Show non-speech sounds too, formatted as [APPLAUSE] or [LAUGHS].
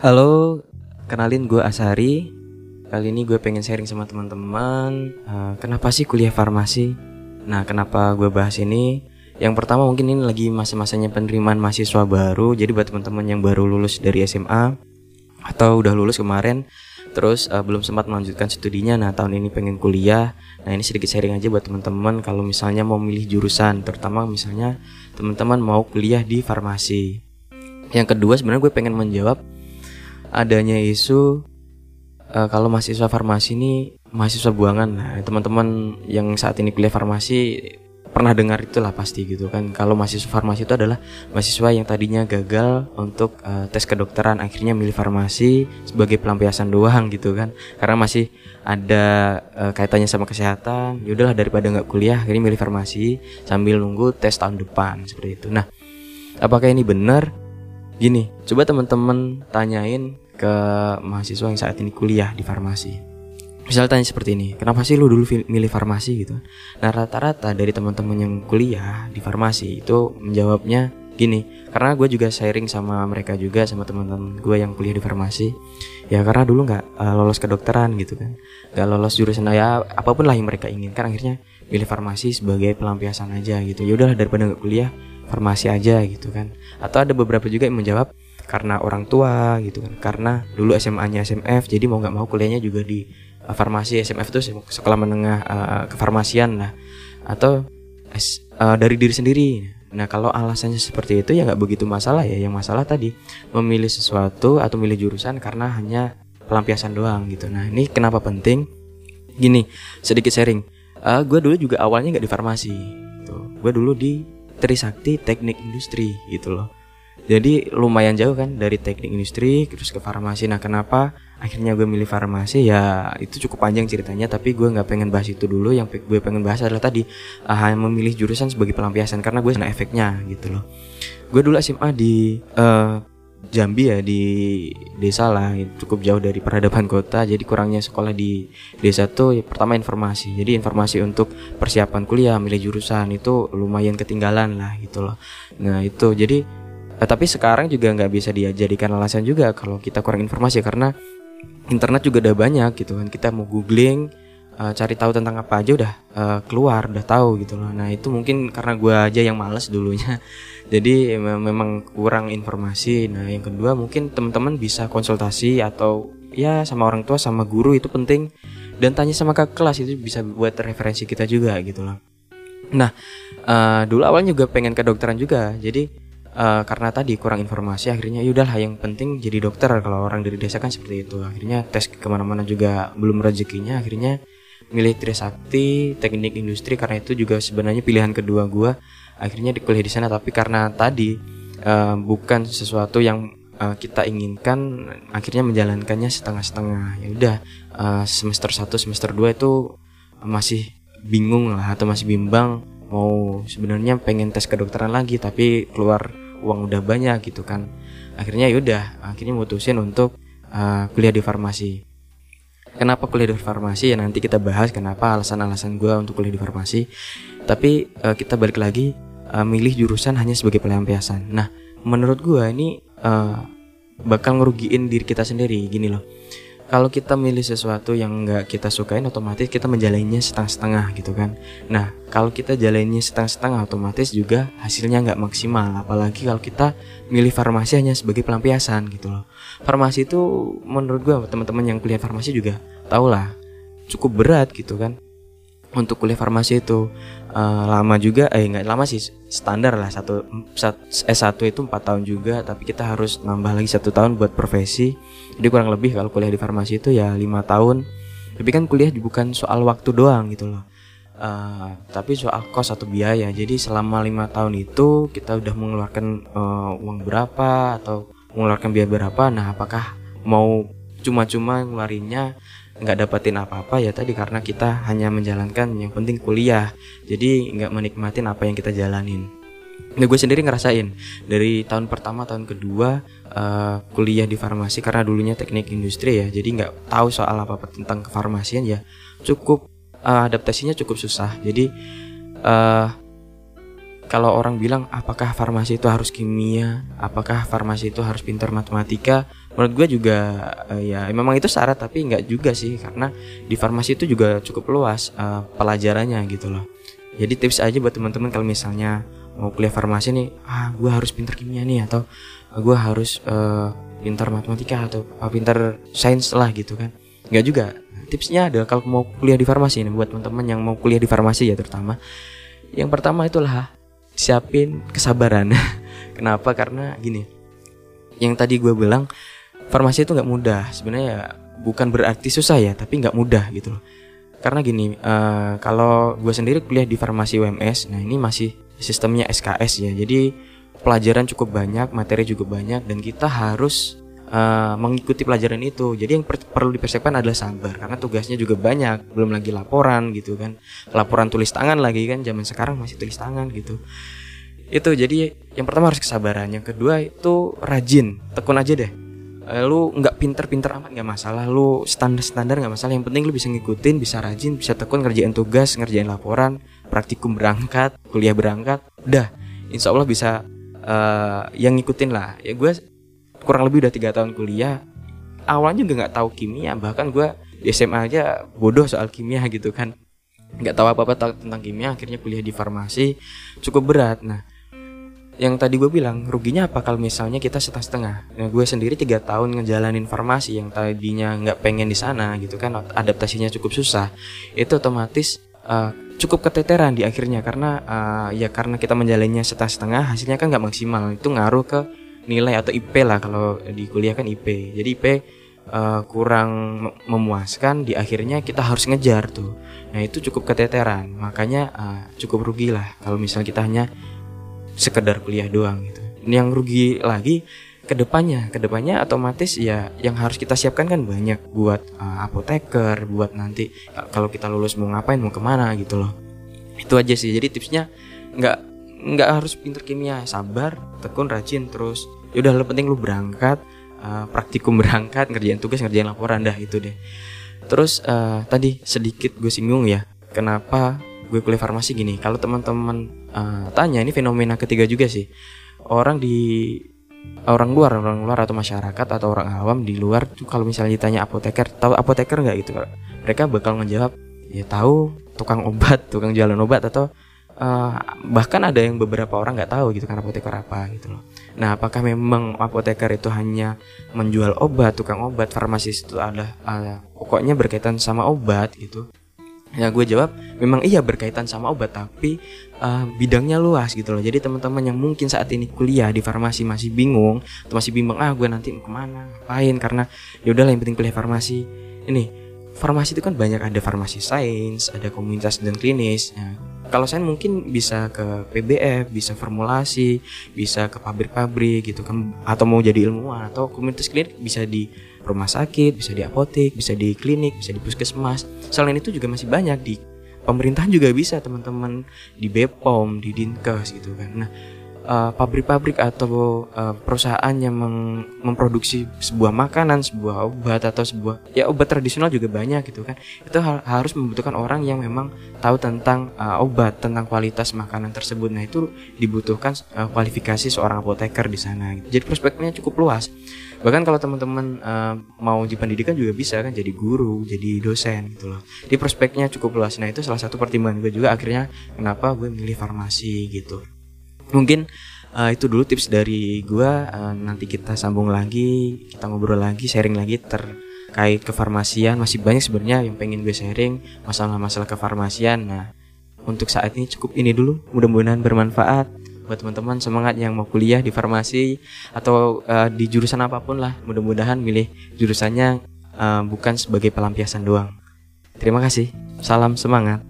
Halo, kenalin gue Asari. Kali ini gue pengen sharing sama teman-teman. uh, kenapa sih kuliah farmasi? Nah, kenapa gue bahas ini? Yang pertama mungkin ini lagi masa-masanya penerimaan mahasiswa baru. Jadi buat teman-teman yang baru lulus dari SMA atau udah lulus kemarin, terus uh, belum sempat melanjutkan studinya. Nah, tahun ini pengen kuliah. Nah, ini sedikit sharing aja buat teman-teman kalau misalnya mau milih jurusan, terutama misalnya teman-teman mau kuliah di farmasi. Yang kedua sebenarnya gue pengen menjawab adanya isu uh, kalau mahasiswa farmasi ini mahasiswa buangan. Nah, teman-teman yang saat ini kuliah farmasi pernah dengar itulah pasti gitu kan. Kalau mahasiswa farmasi itu adalah mahasiswa yang tadinya gagal untuk uh, tes kedokteran akhirnya milih farmasi sebagai pelampiasan doang gitu kan. Karena masih ada uh, kaitannya sama kesehatan. Yaudahlah daripada nggak kuliah akhirnya milih farmasi sambil nunggu tes tahun depan seperti itu. Nah, apakah ini benar? Gini, coba teman-teman tanyain ke mahasiswa yang saat ini kuliah di farmasi. Misal tanya seperti ini, kenapa sih lu dulu milih farmasi gitu? Nah rata-rata dari teman-teman yang kuliah di farmasi itu menjawabnya gini, karena gue juga sharing sama mereka juga sama teman-teman gue yang kuliah di farmasi. Ya karena dulu nggak uh, lolos kedokteran gitu kan, nggak lolos jurusan ya apa pun lah yang mereka inginkan akhirnya pilih farmasi sebagai pelampiasan aja gitu. Ya udahlah daripada nggak kuliah farmasi aja gitu kan. Atau ada beberapa juga yang menjawab karena orang tua gitu kan. Karena dulu SMA-nya SMF jadi mau nggak mau kuliahnya juga di uh, farmasi SMF itu sekolah menengah uh, kefarmasian lah. Atau uh, dari diri sendiri. Nah kalau alasannya seperti itu ya nggak begitu masalah ya. Yang masalah tadi memilih sesuatu atau milih jurusan karena hanya pelampiasan doang gitu. Nah ini kenapa penting? Gini sedikit sharing. Uh, gue dulu juga awalnya nggak di farmasi tuh gue dulu di Trisakti Teknik Industri gitu loh. Jadi lumayan jauh kan dari teknik industri terus ke farmasi. Nah kenapa akhirnya gue milih farmasi ya itu cukup panjang ceritanya tapi gue nggak pengen bahas itu dulu. Yang gue pengen bahas adalah tadi uh, memilih jurusan sebagai pelampiasan karena gue sana efeknya gitu loh. Gue dulu SMA di uh, Jambi ya di desa lah cukup jauh dari peradaban kota jadi kurangnya sekolah di desa tuh ya, pertama informasi. Jadi informasi untuk persiapan kuliah milih jurusan itu lumayan ketinggalan lah gitu loh. Nah itu jadi eh, tapi sekarang juga nggak bisa dijadikan alasan juga kalau kita kurang informasi karena internet juga udah banyak gitu kan. Kita mau googling uh, cari tahu tentang apa aja udah uh, keluar udah tahu gitu loh. Nah itu mungkin karena gue aja yang males dulunya. [LAUGHS] Jadi memang kurang informasi. Nah yang kedua mungkin teman-teman bisa konsultasi atau ya sama orang tua sama guru itu penting. Dan tanya sama kakak kelas itu bisa buat referensi kita juga gitu loh. Nah uh, dulu awalnya juga pengen ke dokteran juga. Jadi uh, karena tadi kurang informasi akhirnya yaudahlah yang penting jadi dokter. Kalau orang dari desa kan seperti itu. Akhirnya tes ke mana-mana juga belum rezekinya. Akhirnya milih Trisakti teknik industri karena itu juga sebenarnya pilihan kedua gue akhirnya di di sana tapi karena tadi uh, bukan sesuatu yang uh, kita inginkan akhirnya menjalankannya setengah-setengah. Ya udah uh, semester 1 semester 2 itu masih bingung lah atau masih bimbang mau sebenarnya pengen tes kedokteran lagi tapi keluar uang udah banyak gitu kan. Akhirnya yaudah akhirnya mutusin untuk uh, kuliah di farmasi kenapa kuliah di farmasi? Ya nanti kita bahas kenapa alasan-alasan gue untuk kuliah di farmasi. Tapi uh, kita balik lagi uh, milih jurusan hanya sebagai pelampiasan. Nah menurut gue ini uh, bakal ngerugiin diri kita sendiri. Gini loh kalau kita milih sesuatu yang nggak kita sukain otomatis kita menjalannya setengah-setengah gitu kan. Nah kalau kita jalannya setengah-setengah otomatis juga hasilnya nggak maksimal. Apalagi kalau kita milih farmasi hanya sebagai pelampiasan gitu loh. Farmasi itu menurut gue teman-teman yang kuliah farmasi juga tau lah cukup berat gitu kan untuk kuliah farmasi itu uh, lama juga eh nggak lama sih standar lah satu S1 itu empat tahun juga tapi kita harus nambah lagi satu tahun buat profesi. Jadi kurang lebih kalau kuliah di farmasi itu ya lima tahun. Tapi kan kuliah bukan soal waktu doang gitu loh. Uh, tapi soal kos atau biaya. Jadi selama lima tahun itu kita udah mengeluarkan uh, uang berapa atau mengeluarkan biaya berapa nah apakah mau cuma-cuma ngeluarinnya nggak dapetin apa-apa ya tadi karena kita hanya menjalankan yang penting kuliah. Jadi nggak menikmatin apa yang kita jalanin. Nah gue sendiri ngerasain dari tahun pertama tahun kedua uh, kuliah di farmasi karena dulunya teknik industri ya. Jadi nggak tahu soal apa apa tentang kefarmasian ya. Cukup uh, adaptasinya cukup susah. Jadi uh, kalau orang bilang apakah farmasi itu harus kimia, apakah farmasi itu harus pintar matematika, menurut gue juga uh, ya memang itu syarat tapi nggak juga sih karena di farmasi itu juga cukup luas uh, pelajarannya gitu loh. Jadi tips aja buat teman-teman kalau misalnya mau kuliah farmasi nih ah gue harus pinter kimia nih atau gue harus uh, pintar matematika atau uh, pintar sains lah gitu kan. Nggak juga. Tipsnya adalah kalau mau kuliah di farmasi ini buat teman-teman yang mau kuliah di farmasi ya terutama yang pertama itulah siapin kesabaran. [LAUGHS] Kenapa? Karena gini yang tadi gue bilang farmasi itu nggak mudah. Sebenarnya bukan berarti susah ya tapi nggak mudah gitu loh. Karena gini uh, kalau gue sendiri kuliah di farmasi UMS nah ini masih sistemnya SKS ya. Jadi pelajaran cukup banyak materi juga banyak dan kita harus uh, mengikuti pelajaran itu. Jadi yang per perlu dipersiapkan adalah sabar karena tugasnya juga banyak. Belum lagi laporan gitu kan. Laporan tulis tangan lagi kan zaman sekarang masih tulis tangan gitu. Itu jadi yang pertama harus kesabaran. Yang kedua itu rajin. Tekun aja deh uh, lu nggak pinter-pinter amat nggak masalah. Lu standar-standar nggak masalah. Yang penting lu bisa ngikutin bisa rajin bisa tekun ngerjain tugas ngerjain laporan praktikum berangkat kuliah berangkat. Udah insya Allah bisa uh, yang ngikutin lah. Ya gue kurang lebih udah tiga tahun kuliah. Awalnya juga nggak tahu kimia bahkan gue di SMA aja bodoh soal kimia gitu kan. Nggak tahu apa apa tentang kimia akhirnya kuliah di farmasi. Cukup berat. Nah yang tadi gue bilang ruginya apa kalau misalnya kita setengah-setengah? Nah, gue sendiri tiga tahun ngejalanin farmasi yang tadinya nggak pengen di sana gitu kan adaptasinya cukup susah. Itu otomatis uh, cukup keteteran di akhirnya karena uh, ya karena kita menjalannya setengah-setengah hasilnya kan nggak maksimal. Itu ngaruh ke nilai atau IP lah kalau di kuliah kan IP jadi IP uh, eh, kurang memuaskan di akhirnya kita harus ngejar tuh. Nah itu cukup keteteran. Makanya uh, cukup rugi lah kalau misalnya kita hanya sekedar kuliah doang gitu. Yang rugi lagi ke depannya, ke depannya otomatis ya yang harus kita siapkan kan banyak buat uh, apoteker, buat nanti kalau kita lulus mau ngapain, mau ke mana gitu loh. Itu aja sih. Jadi tipsnya nggak nggak harus pinter kimia, sabar, tekun, rajin, terus yaudah lo penting lu berangkat, uh, praktikum berangkat, ngerjain tugas, ngerjain laporan dah itu deh. Terus uh, tadi sedikit gue singgung ya, kenapa gue kuliah farmasi gini kalau teman-teman uh, tanya ini fenomena ketiga juga sih. Orang di orang luar orang luar atau masyarakat atau orang awam di luar tuh kalau misalnya ditanya apoteker tahu apoteker nggak gitu? Mereka bakal menjawab ya tahu tukang obat tukang jalan obat atau uh, bahkan ada yang beberapa orang nggak tahu gitu kan apoteker apa gitu loh. Nah apakah memang apoteker itu hanya menjual obat tukang obat farmasis itu ada uh, pokoknya berkaitan sama obat gitu Ya gue jawab memang iya berkaitan sama obat tapi uh, bidangnya luas gitu loh. Jadi teman-teman yang mungkin saat ini kuliah di farmasi masih bingung, atau masih bingung ah gue nanti mau ke mana, ngapain karena ya udahlah yang penting kuliah farmasi. Ini farmasi itu kan banyak ada farmasi sains, ada komunitas dan klinis. Ya, kalau saya mungkin bisa ke PBF, bisa formulasi, bisa ke pabrik-pabrik gitu kan atau mau jadi ilmuwan atau komunitas klinik bisa di rumah sakit, bisa di apotek, bisa di klinik, bisa di puskesmas. Selain itu juga masih banyak di pemerintahan juga bisa teman-teman di Bepom, di Dinkes gitu kan. Nah, pabrik-pabrik uh, atau uh, perusahaan yang mem memproduksi sebuah makanan, sebuah obat atau sebuah ya obat tradisional juga banyak gitu kan. Itu ha harus membutuhkan orang yang memang tahu tentang uh, obat, tentang kualitas makanan tersebut. Nah, itu dibutuhkan uh, kualifikasi seorang apoteker di sana gitu. Jadi prospeknya cukup luas. Bahkan kalau teman-teman uh, mau di pendidikan juga bisa kan jadi guru, jadi dosen gitu loh. Di prospeknya cukup luas. Nah, itu salah satu pertimbangan gue juga akhirnya kenapa gue milih farmasi gitu mungkin uh, itu dulu tips dari gua uh, nanti kita sambung lagi kita ngobrol lagi sharing lagi terkait kefarmasian. Masih banyak sebenarnya yang pengen gue sharing masalah-masalah kefarmasian. Nah untuk saat ini cukup ini dulu. Mudah-mudahan bermanfaat. Buat teman-teman semangat yang mau kuliah di farmasi atau uh, di jurusan apa pun lah. Mudah-mudahan milih jurusannya uh, bukan sebagai pelampiasan doang. Terima kasih. Salam semangat